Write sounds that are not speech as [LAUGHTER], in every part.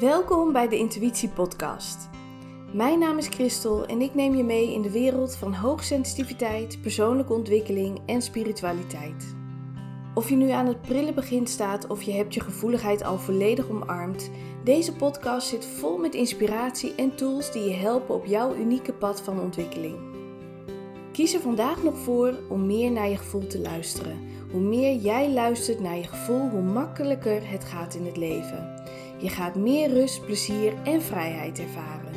Welkom bij de Intuïtie Podcast. Mijn naam is Christel en ik neem je mee in de wereld van hoogsensitiviteit, persoonlijke ontwikkeling en spiritualiteit. Of je nu aan het prille begin staat of je hebt je gevoeligheid al volledig omarmd, deze podcast zit vol met inspiratie en tools die je helpen op jouw unieke pad van ontwikkeling. Kies er vandaag nog voor om meer naar je gevoel te luisteren. Hoe meer jij luistert naar je gevoel, hoe makkelijker het gaat in het leven. Je gaat meer rust, plezier en vrijheid ervaren.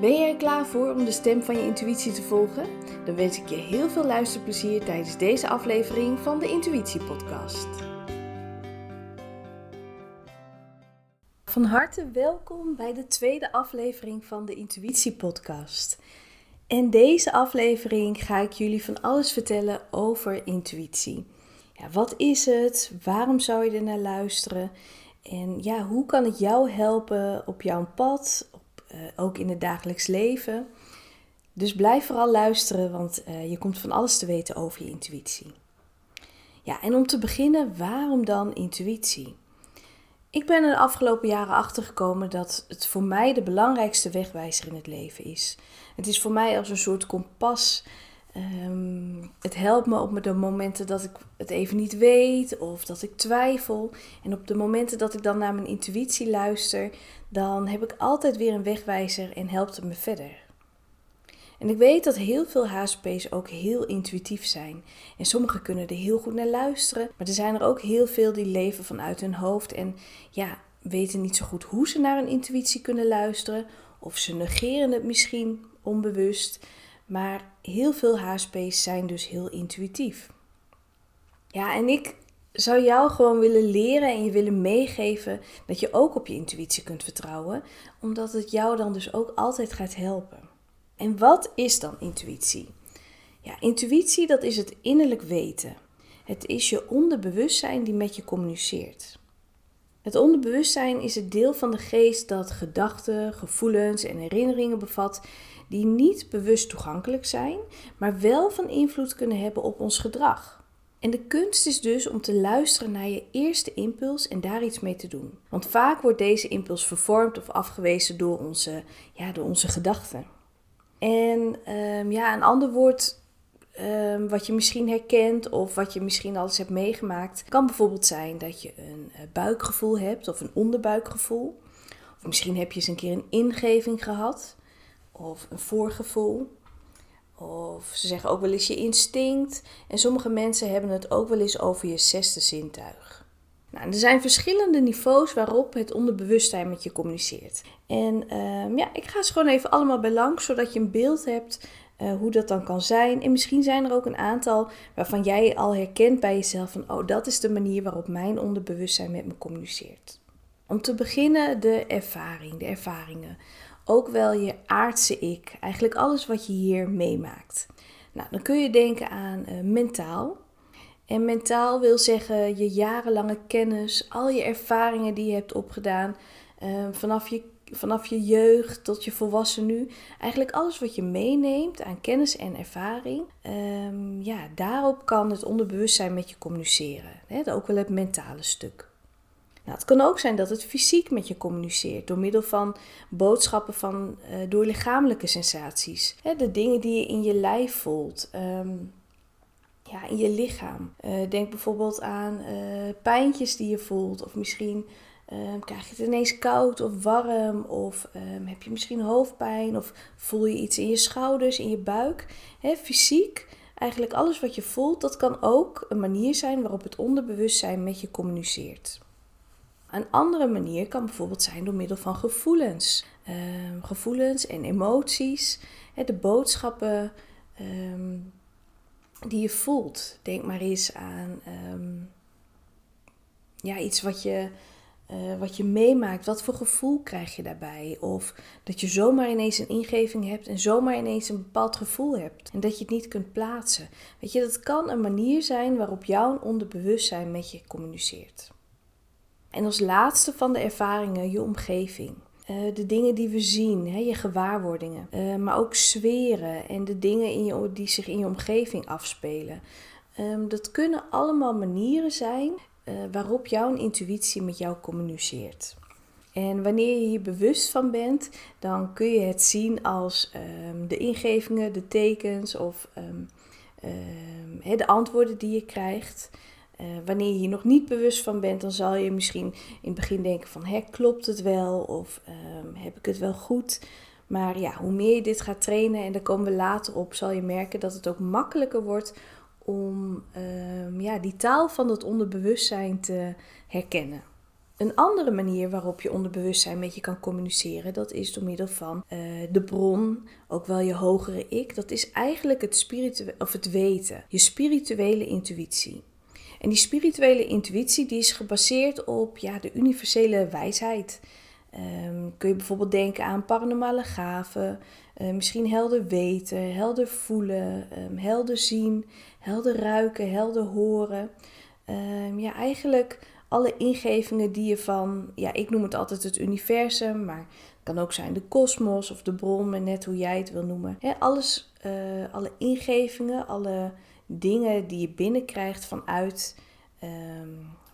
Ben je er klaar voor om de stem van je intuïtie te volgen? Dan wens ik je heel veel luisterplezier tijdens deze aflevering van de Intuïtie Podcast. Van harte welkom bij de tweede aflevering van de Intuïtie Podcast. In deze aflevering ga ik jullie van alles vertellen over intuïtie. Ja, wat is het? Waarom zou je er naar luisteren? En ja, hoe kan het jou helpen op jouw pad, op, uh, ook in het dagelijks leven? Dus blijf vooral luisteren, want uh, je komt van alles te weten over je intuïtie. Ja, en om te beginnen, waarom dan intuïtie? Ik ben er de afgelopen jaren achter gekomen dat het voor mij de belangrijkste wegwijzer in het leven is. Het is voor mij als een soort kompas. Um, het helpt me op de momenten dat ik het even niet weet of dat ik twijfel. En op de momenten dat ik dan naar mijn intuïtie luister, dan heb ik altijd weer een wegwijzer en helpt het me verder. En ik weet dat heel veel HSP's ook heel intuïtief zijn. En sommigen kunnen er heel goed naar luisteren. Maar er zijn er ook heel veel die leven vanuit hun hoofd. En ja, weten niet zo goed hoe ze naar hun intuïtie kunnen luisteren. Of ze negeren het misschien onbewust. Maar heel veel HSP's zijn dus heel intuïtief. Ja, en ik zou jou gewoon willen leren en je willen meegeven dat je ook op je intuïtie kunt vertrouwen, omdat het jou dan dus ook altijd gaat helpen. En wat is dan intuïtie? Ja, intuïtie dat is het innerlijk weten. Het is je onderbewustzijn die met je communiceert. Het onderbewustzijn is het deel van de geest dat gedachten, gevoelens en herinneringen bevat die niet bewust toegankelijk zijn, maar wel van invloed kunnen hebben op ons gedrag. En de kunst is dus om te luisteren naar je eerste impuls en daar iets mee te doen. Want vaak wordt deze impuls vervormd of afgewezen door onze, ja, door onze gedachten. En um, ja, een ander woord um, wat je misschien herkent of wat je misschien al eens hebt meegemaakt, kan bijvoorbeeld zijn dat je een uh, buikgevoel hebt of een onderbuikgevoel. Of misschien heb je eens een keer een ingeving gehad of een voorgevoel. Of ze zeggen ook wel eens je instinct. En sommige mensen hebben het ook wel eens over je zesde zintuig. Nou, er zijn verschillende niveaus waarop het onderbewustzijn met je communiceert. En um, ja, ik ga ze gewoon even allemaal bij langs, zodat je een beeld hebt uh, hoe dat dan kan zijn. En misschien zijn er ook een aantal waarvan jij al herkent bij jezelf van, oh, dat is de manier waarop mijn onderbewustzijn met me communiceert. Om te beginnen de ervaring, de ervaringen. Ook wel je aardse ik, eigenlijk alles wat je hier meemaakt. Nou, dan kun je denken aan uh, mentaal. En mentaal wil zeggen je jarenlange kennis, al je ervaringen die je hebt opgedaan, uh, vanaf, je, vanaf je jeugd tot je volwassen nu. Eigenlijk alles wat je meeneemt aan kennis en ervaring, um, ja, daarop kan het onderbewustzijn met je communiceren. Hè? Ook wel het mentale stuk. Nou, het kan ook zijn dat het fysiek met je communiceert door middel van boodschappen van, uh, door lichamelijke sensaties. De dingen die je in je lijf voelt. Um, ja, in je lichaam. Uh, denk bijvoorbeeld aan uh, pijntjes die je voelt. Of misschien uh, krijg je het ineens koud of warm. Of um, heb je misschien hoofdpijn. Of voel je iets in je schouders, in je buik. Fysiek, eigenlijk alles wat je voelt, dat kan ook een manier zijn waarop het onderbewustzijn met je communiceert. Een andere manier kan bijvoorbeeld zijn door middel van gevoelens. Ehm, gevoelens en emoties. De boodschappen die je voelt. Denk maar eens aan ja, iets wat je, uh, wat je meemaakt. Wat voor gevoel krijg je daarbij? Of dat je zomaar ineens een ingeving hebt en zomaar ineens een bepaald gevoel hebt. En dat je het niet kunt plaatsen. Weet je, dat kan een manier zijn waarop jouw onderbewustzijn met je communiceert. En als laatste van de ervaringen je omgeving. Uh, de dingen die we zien, hè, je gewaarwordingen, uh, maar ook sferen en de dingen in je, die zich in je omgeving afspelen. Um, dat kunnen allemaal manieren zijn uh, waarop jouw intuïtie met jou communiceert. En wanneer je hier bewust van bent, dan kun je het zien als ehm, de ingevingen, de tekens of um, de antwoorden die je krijgt. Uh, wanneer je hier nog niet bewust van bent, dan zal je misschien in het begin denken van, hè, klopt het wel of heb ik het wel goed? Maar ja, hoe meer je dit gaat trainen, en daar komen we later op, zal je merken dat het ook makkelijker wordt om ja, die taal van het onderbewustzijn te herkennen. Een andere manier waarop je onderbewustzijn met je kan communiceren, dat is door middel van uh, de bron, ook wel je hogere ik. Dat is eigenlijk het, of het weten, je spirituele intuïtie. En die spirituele intuïtie die is gebaseerd op ja, de universele wijsheid. Um, kun je bijvoorbeeld denken aan paranormale gaven, uh, misschien helder weten, helder voelen, um, helder zien, helder ruiken, helder horen. Um, ja, eigenlijk alle ingevingen die je van, ja, ik noem het altijd het universum, maar het kan ook zijn de kosmos of de bron, net hoe jij het wil noemen. alles, uh, alle ingevingen, alle dingen die je binnenkrijgt vanuit,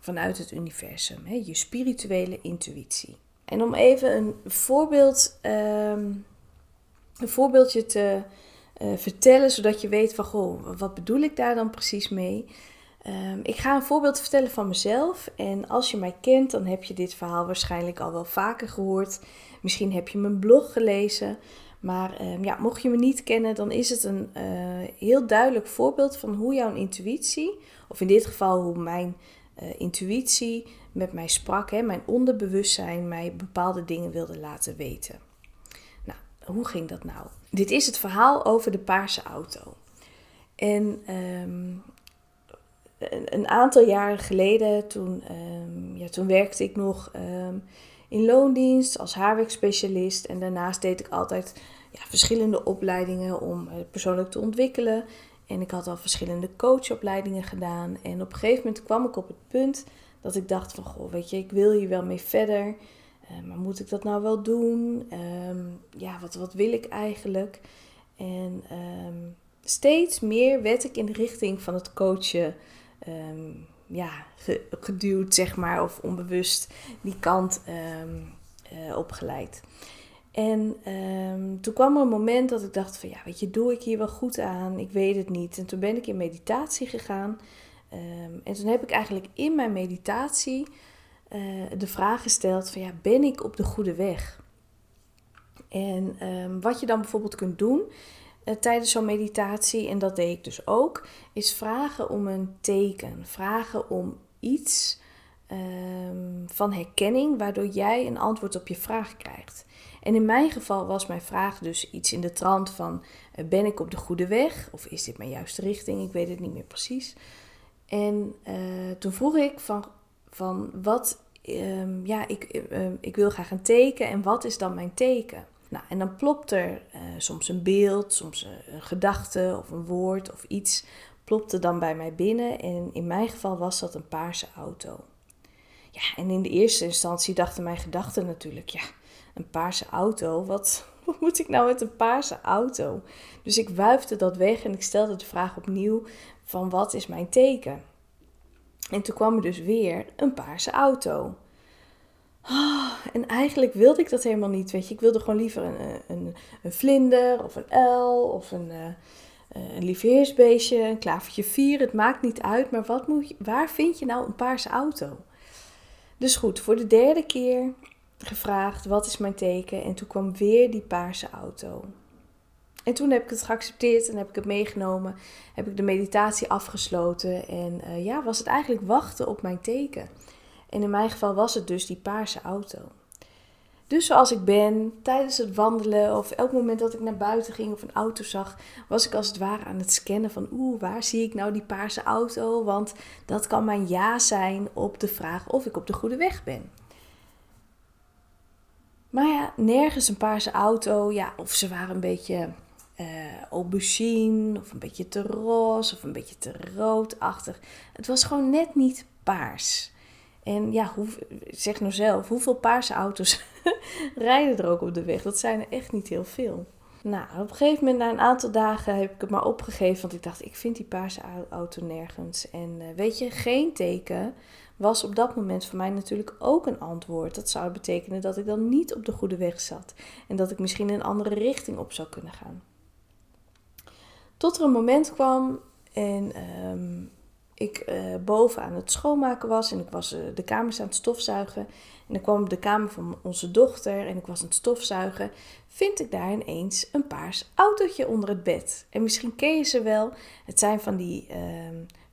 vanuit het universum, je spirituele intuïtie. En om even een voorbeeld, um, een voorbeeldje te uh, vertellen, zodat je weet van, goh, wat bedoel ik daar dan precies mee? Um, ik ga een voorbeeld vertellen van mezelf. En als je mij kent, dan heb je dit verhaal waarschijnlijk al wel vaker gehoord. Misschien heb je mijn blog gelezen. Maar um, ja, mocht je me niet kennen, dan is het een uh, heel duidelijk voorbeeld van hoe jouw intuïtie, of in dit geval hoe mijn uh, intuïtie met mij sprak, hè, mijn onderbewustzijn mij bepaalde dingen wilde laten weten. Nou, hoe ging dat nou? Dit is het verhaal over de paarse auto. En um, een aantal jaren geleden, toen, um, ja, toen werkte ik nog um, in loondienst als haarwerkspecialist. En daarnaast deed ik altijd ja, verschillende opleidingen om uh, persoonlijk te ontwikkelen. En ik had al verschillende coachopleidingen gedaan. En op een gegeven moment kwam ik op het punt dat ik dacht van, goh, weet je, ik wil hier wel mee verder. Uh, maar moet ik dat nou wel doen? Um, ja, wat, wat wil ik eigenlijk? En steeds meer werd ik in de richting van het coachen um, ja, geduwd, zeg maar, of onbewust die kant uh, opgeleid. En toen kwam er een moment dat ik dacht van ja, weet je, doe ik hier wel goed aan? Ik weet het niet. En toen ben ik in meditatie gegaan. En toen heb ik eigenlijk in mijn meditatie uh, de vraag gesteld van ja, ben ik op de goede weg? En wat je dan bijvoorbeeld kunt doen, uh, tijdens zo'n meditatie, en dat deed ik dus ook, is vragen om een teken. Vragen om iets um, van herkenning, waardoor jij een antwoord op je vraag krijgt. En in mijn geval was mijn vraag dus iets in de trant van: uh, ben ik op de goede weg? Of is dit mijn juiste richting? Ik weet het niet meer precies. En uh, toen vroeg ik van, van wat, um, ja, ik, ik wil graag een teken en wat is dan mijn teken? Nou, en dan plopt er uh, soms een beeld, soms een, een, gedachte of een woord of iets, plopte dan bij mij binnen. En in mijn geval was dat een paarse auto. Ja, en in de eerste instantie dachten mijn gedachten natuurlijk, ja, een paarse auto, wat, [LAUGHS] wat moet ik nou met een paarse auto? Dus ik wuifde dat weg en ik stelde de vraag opnieuw van wat is mijn teken? En toen kwam er dus weer een paarse auto. Oh, en eigenlijk wilde ik dat helemaal niet, weet je. Ik wilde gewoon liever een, een, een vlinder of een uil of een, uh, een liefheersbeestje, een klavertje vier. Het maakt niet uit, maar wat moet je, waar vind je nou een paarse auto? Dus goed, voor de derde keer gevraagd, wat is mijn teken? En toen kwam weer die paarse auto. En toen heb ik het geaccepteerd en heb ik het meegenomen. Heb ik de meditatie afgesloten. En uh, ja, was het eigenlijk wachten op mijn teken. En in mijn geval was het dus die paarse auto. Dus zoals ik ben, tijdens het wandelen of elk moment dat ik naar buiten ging of een auto zag, was ik als het ware aan het scannen van oeh, waar zie ik nou die paarse auto? Want dat kan mijn ja zijn op de vraag of ik op de goede weg ben. Maar ja, nergens een paarse auto. Ja, of ze waren een beetje uh, aubergine, of een beetje te roze, of een beetje te roodachtig. Het was gewoon net niet paars. En ja, hoe, zeg nou zelf, hoeveel paarse auto's [LAUGHS] rijden er ook op de weg? Dat zijn er echt niet heel veel. Nou, op een gegeven moment, na een aantal dagen, heb ik het maar opgegeven. Want ik dacht, ik vind die paarse auto nergens. En uh, weet je, geen teken. was op dat moment voor mij natuurlijk ook een antwoord. Dat zou betekenen dat ik dan niet op de goede weg zat en dat ik misschien een andere richting op zou kunnen gaan. Tot er een moment kwam en ehm, ik uh, boven aan het schoonmaken was en ik was uh, de kamers aan het stofzuigen. En dan kwam de kamer van onze dochter en ik was aan het stofzuigen. Vind ik daar ineens een paars autootje onder het bed. En misschien ken je ze wel. Het zijn van die uh,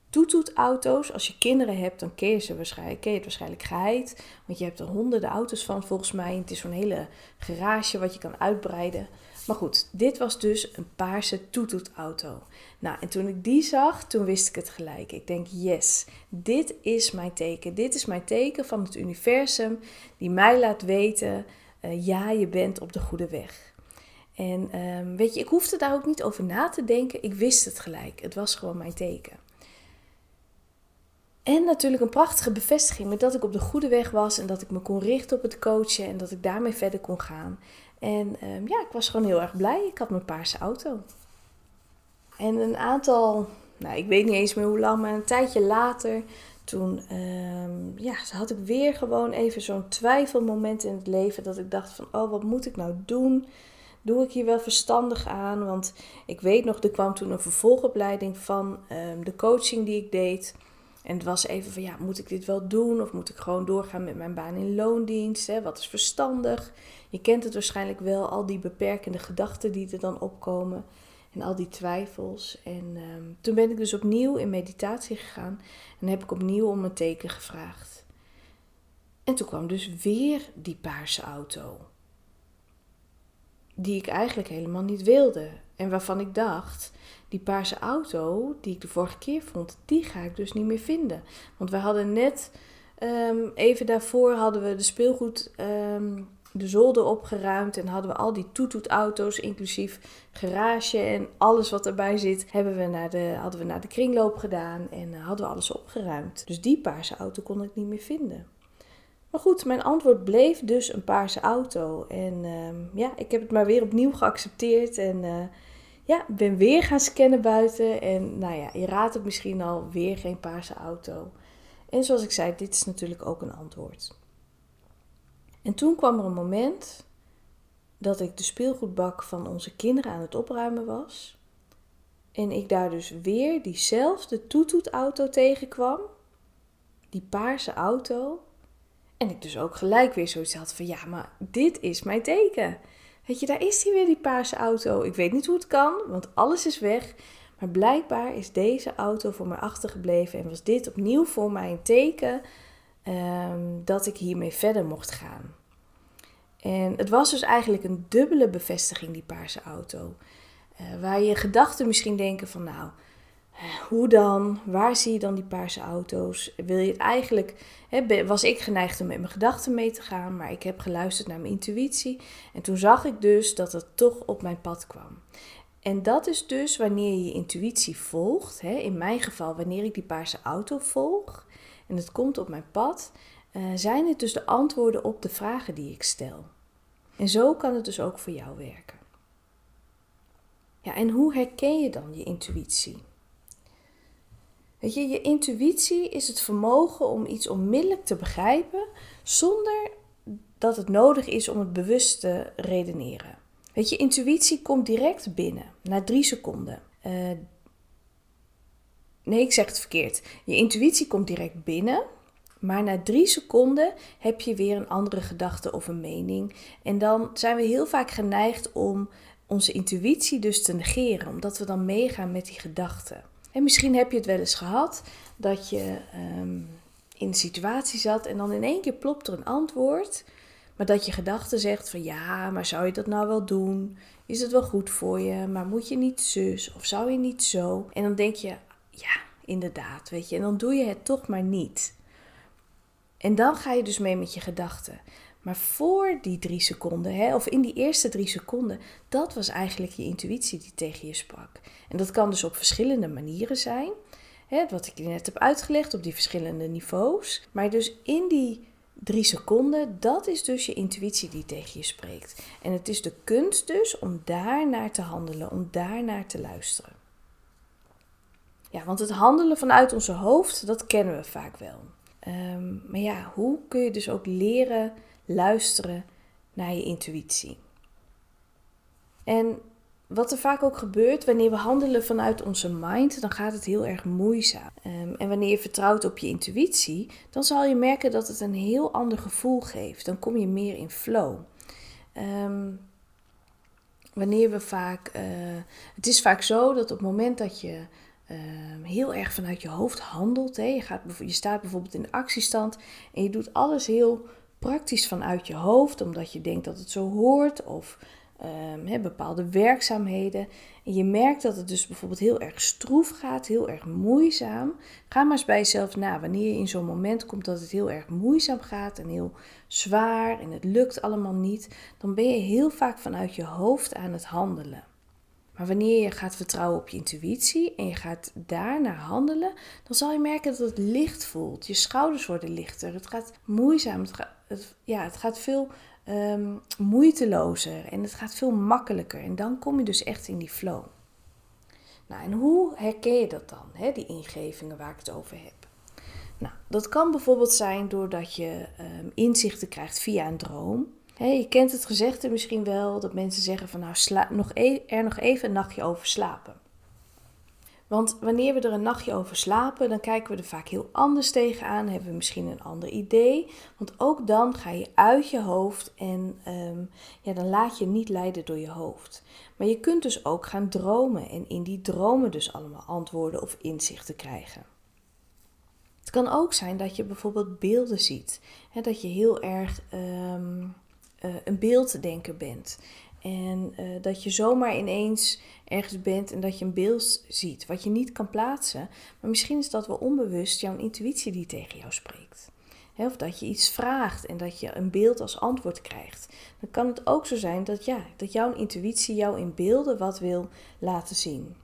toetoetauto's. Als je kinderen hebt, dan ken je, ze waarschijnlijk, ken je het waarschijnlijk geheid. Want je hebt er honderden auto's van volgens mij. En het is zo'n hele garage wat je kan uitbreiden. Maar goed, dit was dus een paarse toetoetauto. Nou, en toen ik die zag, toen wist ik het gelijk. Ik denk, yes, dit is mijn teken. Dit is mijn teken van het universum die mij laat weten, uh, ja, je bent op de goede weg. En um, weet je, ik hoefde daar ook niet over na te denken. Ik wist het gelijk. Het was gewoon mijn teken. En natuurlijk een prachtige bevestiging met dat ik op de goede weg was en dat ik me kon richten op het coachen en dat ik daarmee verder kon gaan. En um, ja, ik was gewoon heel erg blij. Ik had mijn paarse auto. En een aantal, nou ik weet niet eens meer hoe lang, maar een tijdje later, toen um, ja, had ik weer gewoon even zo'n twijfelmoment in het leven. Dat ik dacht van, oh wat moet ik nou doen? Doe ik hier wel verstandig aan? Want ik weet nog, er kwam toen een vervolgopleiding van um, de coaching die ik deed. En het was even van, ja, moet ik dit wel doen? Of moet ik gewoon doorgaan met mijn baan in loondienst? Hè? Wat is verstandig? Je kent het waarschijnlijk wel, al die beperkende gedachten die er dan opkomen. En al die twijfels. En um, toen ben ik dus opnieuw in meditatie gegaan. En heb ik opnieuw om een teken gevraagd. En toen kwam dus weer die paarse auto. Die ik eigenlijk helemaal niet wilde. En waarvan ik dacht, die paarse auto die ik de vorige keer vond, die ga ik dus niet meer vinden. Want we hadden net, um, even daarvoor hadden we de speelgoed um, de zolder opgeruimd en hadden we al die toetoetauto's, inclusief garage en alles wat erbij zit, hebben we naar de, hadden we naar de kringloop gedaan en uh, hadden we alles opgeruimd. Dus die paarse auto kon ik niet meer vinden. Maar goed, mijn antwoord bleef dus een paarse auto. En uh, ja, ik heb het maar weer opnieuw geaccepteerd en uh, ja, ben weer gaan scannen buiten. En nou ja, je raadt het misschien al, weer geen paarse auto. En zoals ik zei, dit is natuurlijk ook een antwoord. En toen kwam er een moment dat ik de speelgoedbak van onze kinderen aan het opruimen was. En ik daar dus weer diezelfde toetoetauto tegenkwam. Die paarse auto. En ik dus ook gelijk weer zoiets had van ja, maar dit is mijn teken. Weet je, daar is die weer, die paarse auto. Ik weet niet hoe het kan, want alles is weg. Maar blijkbaar is deze auto voor mij achtergebleven en was dit opnieuw voor mij een teken um, dat ik hiermee verder mocht gaan. En het was dus eigenlijk een dubbele bevestiging, die paarse auto. Uh, waar je gedachten misschien denken van nou, hoe dan? Waar zie je dan die paarse auto's? Wil je het eigenlijk, was ik geneigd om met mijn gedachten mee te gaan, maar ik heb geluisterd naar mijn intuïtie. En toen zag ik dus dat het toch op mijn pad kwam. En dat is dus wanneer je je intuïtie volgt. In mijn geval, wanneer ik die paarse auto volg, en het komt op mijn pad, uh, zijn het dus de antwoorden op de vragen die ik stel. En zo kan het dus ook voor jou werken. Ja, en hoe herken je dan je intuïtie? Weet je, je intuïtie is het vermogen om iets onmiddellijk te begrijpen zonder dat het nodig is om het bewust te redeneren. Weet je, intuïtie komt direct binnen, na drie seconden. Uh, Nee, ik zeg het verkeerd. Je intuïtie komt direct binnen, maar na drie seconden heb je weer een andere gedachte of een mening. En dan zijn we heel vaak geneigd om onze intuïtie dus te negeren, omdat we dan meegaan met die gedachten. En misschien heb je het wel eens gehad dat je um, in een situatie zat en dan in één keer plopt er een antwoord, maar dat je gedachte zegt van ja, maar zou je dat nou wel doen? Is het wel goed voor je? Maar moet je niet zus of zou je niet zo? En dan denk je, ja, inderdaad, weet je. En dan doe je het toch maar niet. En dan ga je dus mee met je gedachten. Maar voor die drie seconden, hè, of in die eerste drie seconden, dat was eigenlijk je intuïtie die tegen je sprak. En dat kan dus op verschillende manieren zijn. Hè, wat ik je net heb uitgelegd op die verschillende niveaus. Maar dus in die drie seconden, dat is dus je intuïtie die tegen je spreekt. En het is de kunst dus om daar naar te handelen, om daar naar te luisteren. Ja, want het handelen vanuit onze hoofd, dat kennen we vaak wel. Ehm, maar ja, hoe kun je dus ook leren luisteren naar je intuïtie? En wat er vaak ook gebeurt wanneer we handelen vanuit onze mind, dan gaat het heel erg moeizaam. Um, en wanneer je vertrouwt op je intuïtie, dan zal je merken dat het een heel ander gevoel geeft. Dan kom je meer in flow. Um, wanneer we vaak. Uh, het is vaak zo dat op het moment dat je uh, heel erg vanuit je hoofd handelt. Hè, je, gaat, je staat bijvoorbeeld in de actiestand en je doet alles heel praktisch vanuit je hoofd, omdat je denkt dat het zo hoort. Of um, bepaalde werkzaamheden. En je merkt dat het dus bijvoorbeeld heel erg stroef gaat, heel erg moeizaam. Ga maar eens bij jezelf na. Wanneer je in zo'n moment komt dat het heel erg moeizaam gaat en heel zwaar en het lukt allemaal niet, dan ben je heel vaak vanuit je hoofd aan het handelen. Maar wanneer je gaat vertrouwen op je intuïtie en je gaat daarnaar handelen, dan zal je merken dat het licht voelt. Je schouders worden lichter. Het gaat moeizaam. Het gaat, ja, het gaat veel um, moeitelozer en het gaat veel makkelijker. En dan kom je dus echt in die flow. Nou, en hoe herken je dat dan, hè, die ingevingen waar ik het over heb? Nou, dat kan bijvoorbeeld zijn doordat je um, inzichten krijgt via een droom. Je kent het gezegde misschien wel dat mensen zeggen van nou sla nog e er nog even een nachtje over slapen. Want wanneer we er een nachtje over slapen, dan kijken we er vaak heel anders tegenaan. Hebben we misschien een ander idee. Want ook dan ga je uit je hoofd en um, ja, dan laat je niet leiden door je hoofd. Maar je kunt dus ook gaan dromen en in die dromen dus allemaal antwoorden of inzichten krijgen. Het kan ook zijn dat je bijvoorbeeld beelden ziet. Hè, dat je heel erg um, uh, een beelddenker bent. En uh, dat je zomaar ineens ergens bent en dat je een beeld ziet wat je niet kan plaatsen. Maar misschien is dat wel onbewust jouw intuïtie die tegen jou spreekt. of dat je iets vraagt en dat je een beeld als antwoord krijgt. Dan kan het ook zo zijn dat, ja, dat jouw intuïtie jou in beelden wat wil laten zien.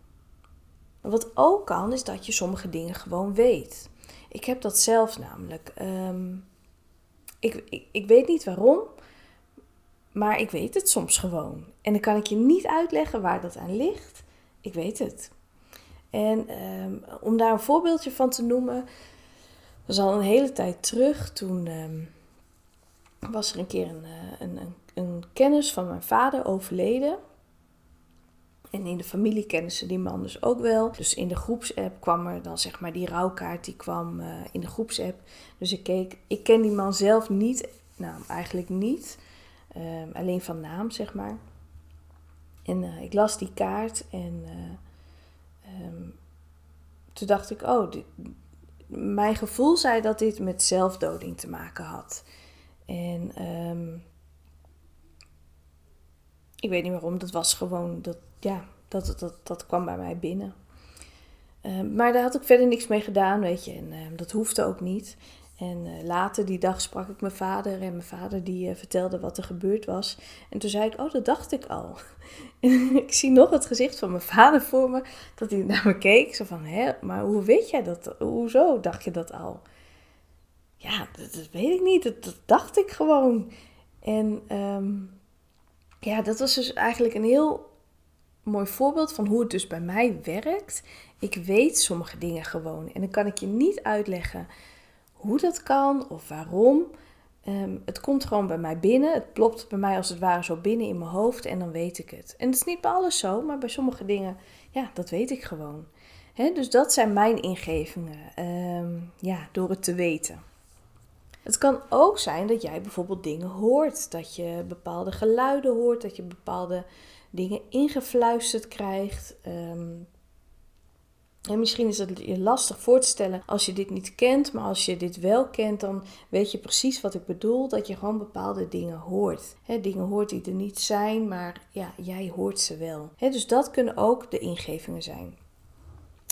wat ook kan, is dat je sommige dingen gewoon weet. Ik heb dat zelf namelijk. Ehm, ik, ik weet niet waarom, maar ik weet het soms gewoon. En dan kan ik je niet uitleggen waar dat aan ligt. Ik weet het. En ehm, om daar een voorbeeldje van te noemen, is al een hele tijd terug. Toen ehm, was er een keer een, eh, een, een, een, kennis van mijn vader overleden. En in de familie kennen ze die man dus ook wel. Dus in de groepsapp kwam er dan zeg maar die rouwkaart, die kwam uh, in de groepsapp. Dus ik keek, ik ken die man zelf niet, nou eigenlijk niet. Um, alleen van naam, zeg maar. En uh, ik las die kaart en uh, um, toen dacht ik, oh, dit, mijn gevoel zei dat dit met zelfdoding te maken had. En um, ik weet niet waarom, dat was gewoon, dat, ja, dat, dat, dat kwam bij mij binnen. maar daar had ik verder niks mee gedaan, weet je, en dat hoefde ook niet. En uh, later die dag sprak ik mijn vader en mijn vader die uh, vertelde wat er gebeurd was. En toen zei ik, oh, dat dacht ik al. [LAUGHS] Ik zie nog het gezicht van mijn vader voor me, dat hij naar me keek. Zo van, hè, maar hoe weet jij dat? Hoezo dacht je dat al? Ja, dat, weet ik niet, dat, dacht ik gewoon. En um, ja, dat was dus eigenlijk een heel mooi voorbeeld van hoe het dus bij mij werkt. Ik weet sommige dingen gewoon en dan kan ik je niet uitleggen hoe dat kan of waarom. Ehm, het komt gewoon bij mij binnen. Het plopt bij mij als het ware zo binnen in mijn hoofd en dan weet ik het. En het is niet bij alles zo, maar bij sommige dingen, ja, dat weet ik gewoon. dus dat zijn mijn ingevingen, ehm, ja, door het te weten. Het kan ook zijn dat jij bijvoorbeeld dingen hoort, dat je bepaalde geluiden hoort, dat je bepaalde dingen ingefluisterd krijgt. Um, en misschien is het je lastig voor te stellen als je dit niet kent, maar als je dit wel kent, dan weet je precies wat ik bedoel. Dat je gewoon bepaalde dingen hoort. dingen hoort die er niet zijn, maar ja, jij hoort ze wel. dus dat kunnen ook de ingevingen zijn.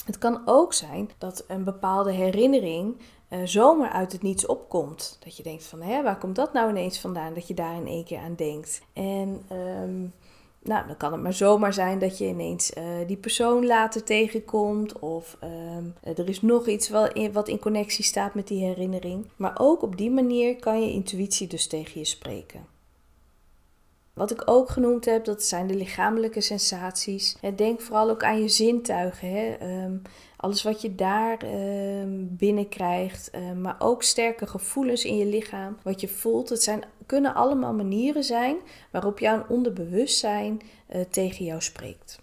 Het kan ook zijn dat een bepaalde herinnering uh, zomaar uit het niets opkomt. Dat je denkt van, hè, waar komt dat nou ineens vandaan? Dat je daar in één keer aan denkt. En um, nou, dan kan het maar zomaar zijn dat je ineens uh, die persoon later tegenkomt. Of um, er is nog iets in, wat in connectie staat met die herinnering. Maar ook op die manier kan je intuïtie dus tegen je spreken. Wat ik ook genoemd heb, dat zijn de lichamelijke sensaties. Denk vooral ook aan je zintuigen. Hè? Ehm, alles wat je daar ehm, binnenkrijgt, ehm, maar ook sterke gevoelens in je lichaam, wat je voelt. Het zijn, kunnen allemaal manieren zijn waarop jouw onderbewustzijn uh, tegen jou spreekt.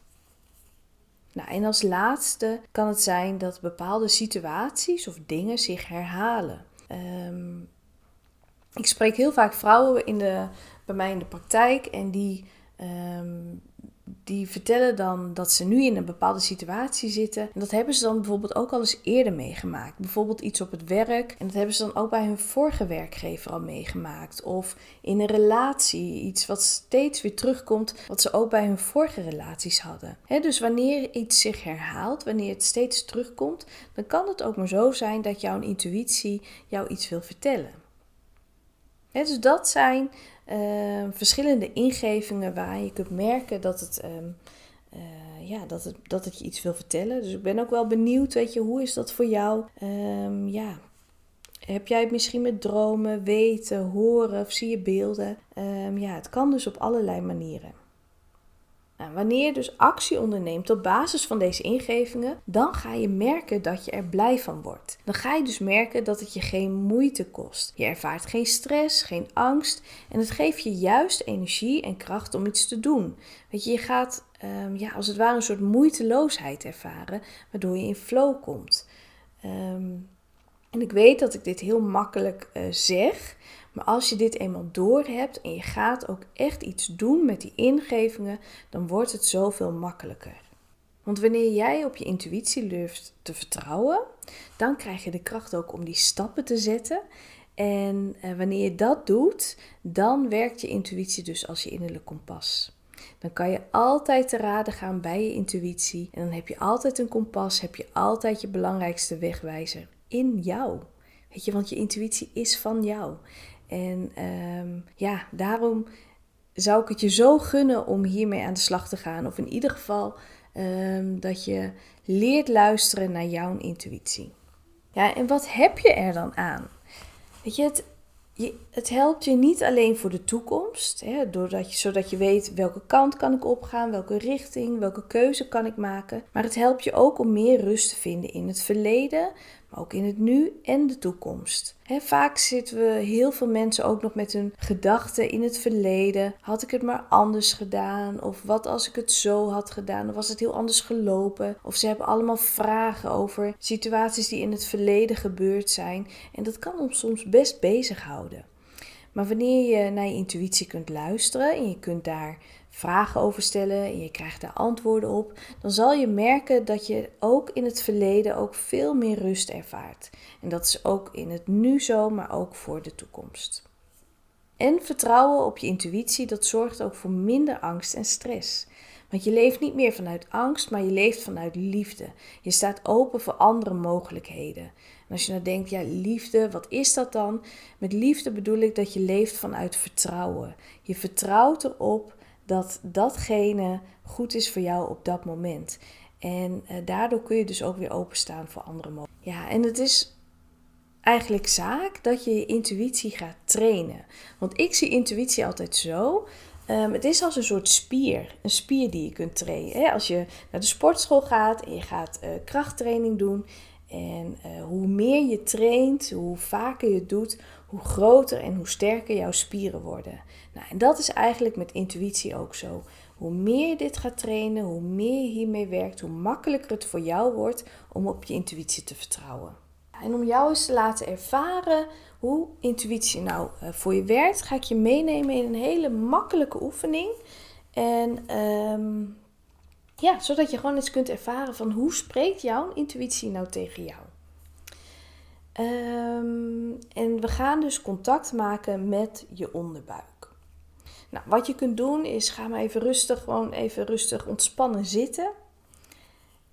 Nou, en als laatste kan het zijn dat bepaalde situaties of dingen zich herhalen. ik spreek heel vaak vrouwen in de bij mij in de praktijk en die, ehm, die vertellen dan dat ze nu in een bepaalde situatie zitten. En dat hebben ze dan bijvoorbeeld ook al eens eerder meegemaakt. Bijvoorbeeld iets op het werk. En dat hebben ze dan ook bij hun vorige werkgever al meegemaakt. Of in een relatie, iets wat steeds weer terugkomt, wat ze ook bij hun vorige relaties hadden. dus wanneer iets zich herhaalt, wanneer het steeds terugkomt, dan kan het ook maar zo zijn dat jouw intuïtie jou iets wil vertellen. Dus dat zijn Ehm, verschillende ingevingen waar je kunt merken dat het, ehm, eh, ja, dat, het, dat het je iets wil vertellen. Dus ik ben ook wel benieuwd, weet je, hoe is dat voor jou? Um, ja, heb jij het misschien met dromen, weten, horen of zie je beelden? ja, het kan dus op allerlei manieren. Nou, wanneer je dus actie onderneemt op basis van deze ingevingen, dan ga je merken dat je er blij van wordt. Dan ga je dus merken dat het je geen moeite kost. Je ervaart geen stress, geen angst en het geeft je juist energie en kracht om iets te doen. Weet je, je gaat um, ja, als het ware een soort moeiteloosheid ervaren, waardoor je in flow komt. Ehm, en ik weet dat ik dit heel makkelijk uh, zeg, maar als je dit eenmaal door hebt en je gaat ook echt iets doen met die ingevingen, dan wordt het zoveel makkelijker. Want wanneer jij op je intuïtie durft te vertrouwen, dan krijg je de kracht ook om die stappen te zetten. En eh, wanneer je dat doet, dan werkt je intuïtie dus als je innerlijk kompas. Dan kan je altijd te raden gaan bij je intuïtie. En dan heb je altijd een kompas, heb je altijd je belangrijkste wegwijzer in jou. Weet je, want je intuïtie is van jou. En ehm, ja, daarom zou ik het je zo gunnen om hiermee aan de slag te gaan. Of in ieder geval ehm, dat je leert luisteren naar jouw intuïtie. Ja, en wat heb je er dan aan? Weet je, het, het helpt je niet alleen voor de toekomst, hè, doordat je, zodat je weet welke kant kan ik opgaan, welke richting, welke keuze kan ik maken. Maar het helpt je ook om meer rust te vinden in het verleden, ook in het nu en de toekomst. vaak zitten we heel veel mensen ook nog met hun gedachten in het verleden. Had ik het maar anders gedaan? Of wat als ik het zo had gedaan? Was het heel anders gelopen? Of ze hebben allemaal vragen over situaties die in het verleden gebeurd zijn. En dat kan ons soms best bezighouden. Maar wanneer je naar je intuïtie kunt luisteren en je kunt daar vragen over stellen en je krijgt daar antwoorden op, dan zal je merken dat je ook in het verleden ook veel meer rust ervaart. En dat is ook in het nu zo, maar ook voor de toekomst. En vertrouwen op je intuïtie, dat zorgt ook voor minder angst en stress. Want je leeft niet meer vanuit angst, maar je leeft vanuit liefde. Je staat open voor andere mogelijkheden. En als je nou denkt, ja, liefde, wat is dat dan? Met liefde bedoel ik dat je leeft vanuit vertrouwen. Je vertrouwt erop dat datgene goed is voor jou op dat moment. En uh, daardoor kun je dus ook weer openstaan voor andere mogelijkheden. Ja, en het is eigenlijk zaak dat je je intuïtie gaat trainen. Want ik zie intuïtie altijd zo. Um, het is als een soort spier, een spier die je kunt trainen. Als je naar de sportschool gaat en je gaat uh, krachttraining doen. En uh, hoe meer je traint, hoe vaker je het doet, hoe groter en hoe sterker jouw spieren worden. Nou, en dat is eigenlijk met intuïtie ook zo. Hoe meer je dit gaat trainen, hoe meer je hiermee werkt, hoe makkelijker het voor jou wordt om op je intuïtie te vertrouwen. En om jou eens te laten ervaren hoe intuïtie nou uh, voor je werkt, ga ik je meenemen in een hele makkelijke oefening. En um, ja, zodat je gewoon eens kunt ervaren van hoe spreekt jouw intuïtie nou tegen jou. Um, en we gaan dus contact maken met je onderbuik. Nou, wat je kunt doen is ga maar even rustig, gewoon even rustig ontspannen zitten.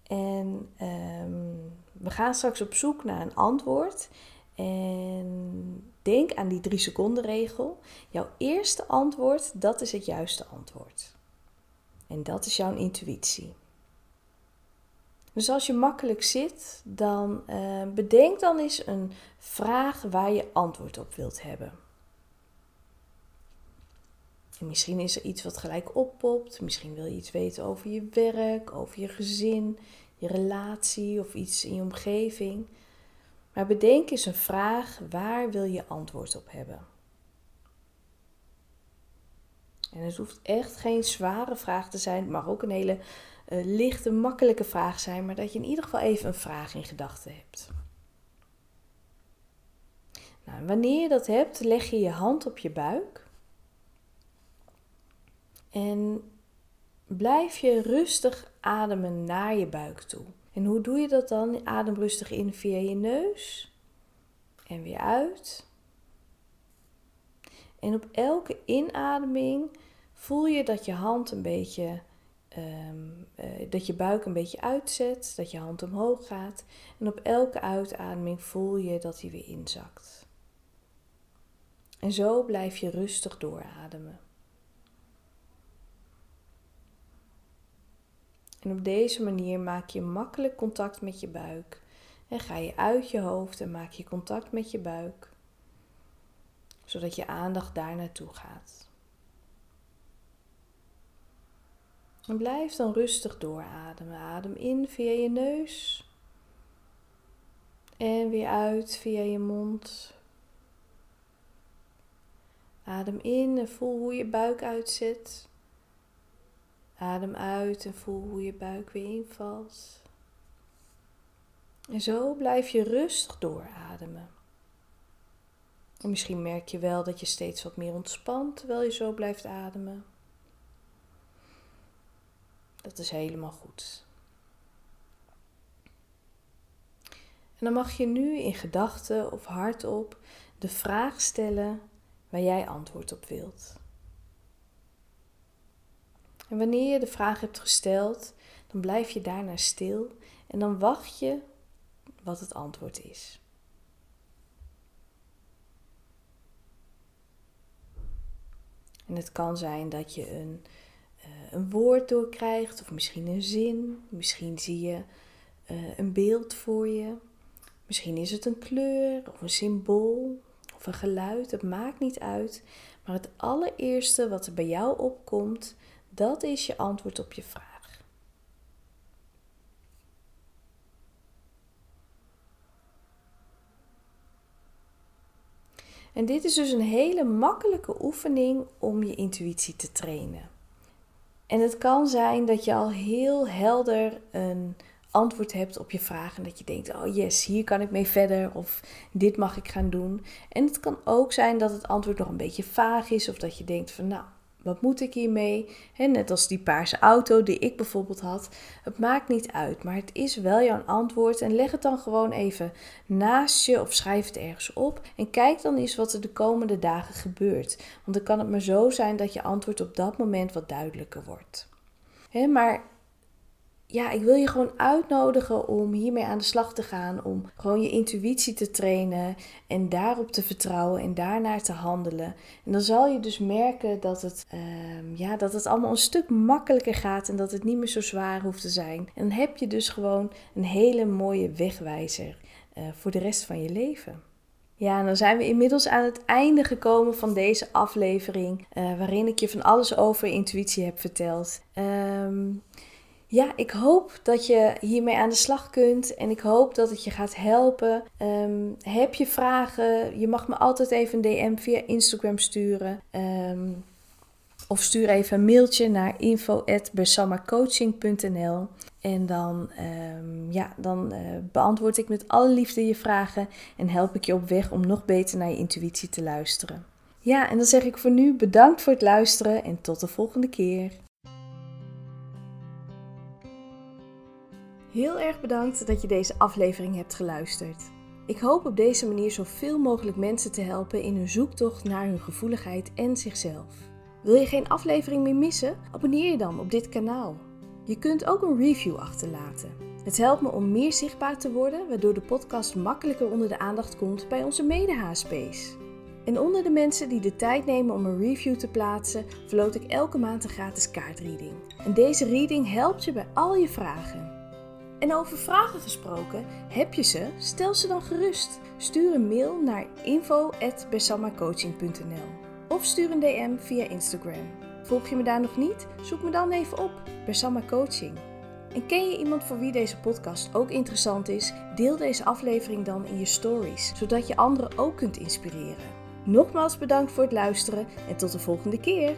En um, we gaan straks op zoek naar een antwoord. En denk aan die drie seconden regel. Jouw eerste antwoord, dat is het juiste antwoord. En dat is jouw intuïtie. Dus als je makkelijk zit, dan uh, bedenk dan eens een vraag waar je antwoord op wilt hebben. misschien is er iets wat gelijk oppopt. Misschien wil je iets weten over je werk, over je gezin, je relatie of iets in je omgeving. Maar bedenk eens een vraag, waar wil je antwoord op hebben? En het hoeft echt geen zware vraag te zijn. Het mag ook een hele uh, lichte, makkelijke vraag zijn. Maar dat je in ieder geval even een vraag in gedachten hebt. Nou, wanneer je dat hebt, leg je je hand op je buik. En blijf je rustig ademen naar je buik toe. En hoe doe je dat dan? Adem rustig in via je neus en weer uit. En op elke inademing voel je dat je hand een beetje, ehm, eh, dat je buik een beetje uitzet, dat je hand omhoog gaat. En op elke uitademing voel je dat hij weer inzakt. En zo blijf je rustig doorademen. En op deze manier maak je makkelijk contact met je buik. En ga je uit je hoofd en maak je contact met je buik, zodat je aandacht daar naartoe gaat. Blijf dan rustig doorademen. Adem in via je neus. En weer uit via je mond. Adem in en voel hoe je buik uitzet. Adem uit en voel hoe je buik weer invalt. En zo blijf je rustig doorademen. En misschien merk je wel dat je steeds wat meer ontspant terwijl je zo blijft ademen. Dat is helemaal goed. En dan mag je nu in gedachten of hardop de vraag stellen waar jij antwoord op wilt. En wanneer je de vraag hebt gesteld, dan blijf je daarna stil en dan wacht je wat het antwoord is. En het kan zijn dat je een, een woord doorkrijgt, of misschien een zin. Misschien zie je uh, een beeld voor je. Misschien is het een kleur of een symbool of een geluid. Het maakt niet uit. Maar het allereerste wat er bij jou opkomt, dat is je antwoord op je vraag. En dit is dus een hele makkelijke oefening om je intuïtie te trainen. En het kan zijn dat je al heel helder een antwoord hebt op je vraag en dat je denkt: oh yes, hier kan ik mee verder of dit mag ik gaan doen. En het kan ook zijn dat het antwoord nog een beetje vaag is of dat je denkt van nou, wat moet ik hiermee? He, net als die paarse auto die ik bijvoorbeeld had. Het maakt niet uit, maar het is wel jouw antwoord. En leg het dan gewoon even naast je of schrijf het ergens op. En kijk dan eens wat er de komende dagen gebeurt. Want dan kan het maar zo zijn dat je antwoord op dat moment wat duidelijker wordt. He, maar ja, ik wil je gewoon uitnodigen om hiermee aan de slag te gaan. Om gewoon je intuïtie te trainen en daarop te vertrouwen en daarnaar te handelen. En dan zal je dus merken dat het, ehm, ja, dat het allemaal een stuk makkelijker gaat en dat het niet meer zo zwaar hoeft te zijn. En dan heb je dus gewoon een hele mooie wegwijzer uh, voor de rest van je leven. Ja, en dan zijn we inmiddels aan het einde gekomen van deze aflevering, uh, waarin ik je van alles over intuïtie heb verteld. Um, ja, ik hoop dat je hiermee aan de slag kunt en ik hoop dat het je gaat helpen. Ehm, heb je vragen? Je mag me altijd even een DM via Instagram sturen. Ehm, of stuur even een mailtje naar info.bersamacoaching.nl En dan, um, ja, dan uh, beantwoord ik met alle liefde je vragen en help ik je op weg om nog beter naar je intuïtie te luisteren. Ja, en dan zeg ik voor nu bedankt voor het luisteren en tot de volgende keer. Heel erg bedankt dat je deze aflevering hebt geluisterd. Ik hoop op deze manier zoveel mogelijk mensen te helpen in hun zoektocht naar hun gevoeligheid en zichzelf. Wil je geen aflevering meer missen? Abonneer je dan op dit kanaal. Je kunt ook een review achterlaten. Het helpt me om meer zichtbaar te worden, waardoor de podcast makkelijker onder de aandacht komt bij onze mede-HSP's. En onder de mensen die de tijd nemen om een review te plaatsen, verloot ik elke maand een gratis kaartreading. En deze reading helpt je bij al je vragen. En over vragen gesproken, heb je ze? Stel ze dan gerust. Stuur een mail naar info.besamacoaching.nl of stuur een DM via Instagram. Volg je me daar nog niet? Zoek me dan even op, Bersama Coaching. En ken je iemand voor wie deze podcast ook interessant is? Deel deze aflevering dan in je stories, zodat je anderen ook kunt inspireren. Nogmaals bedankt voor het luisteren en tot de volgende keer.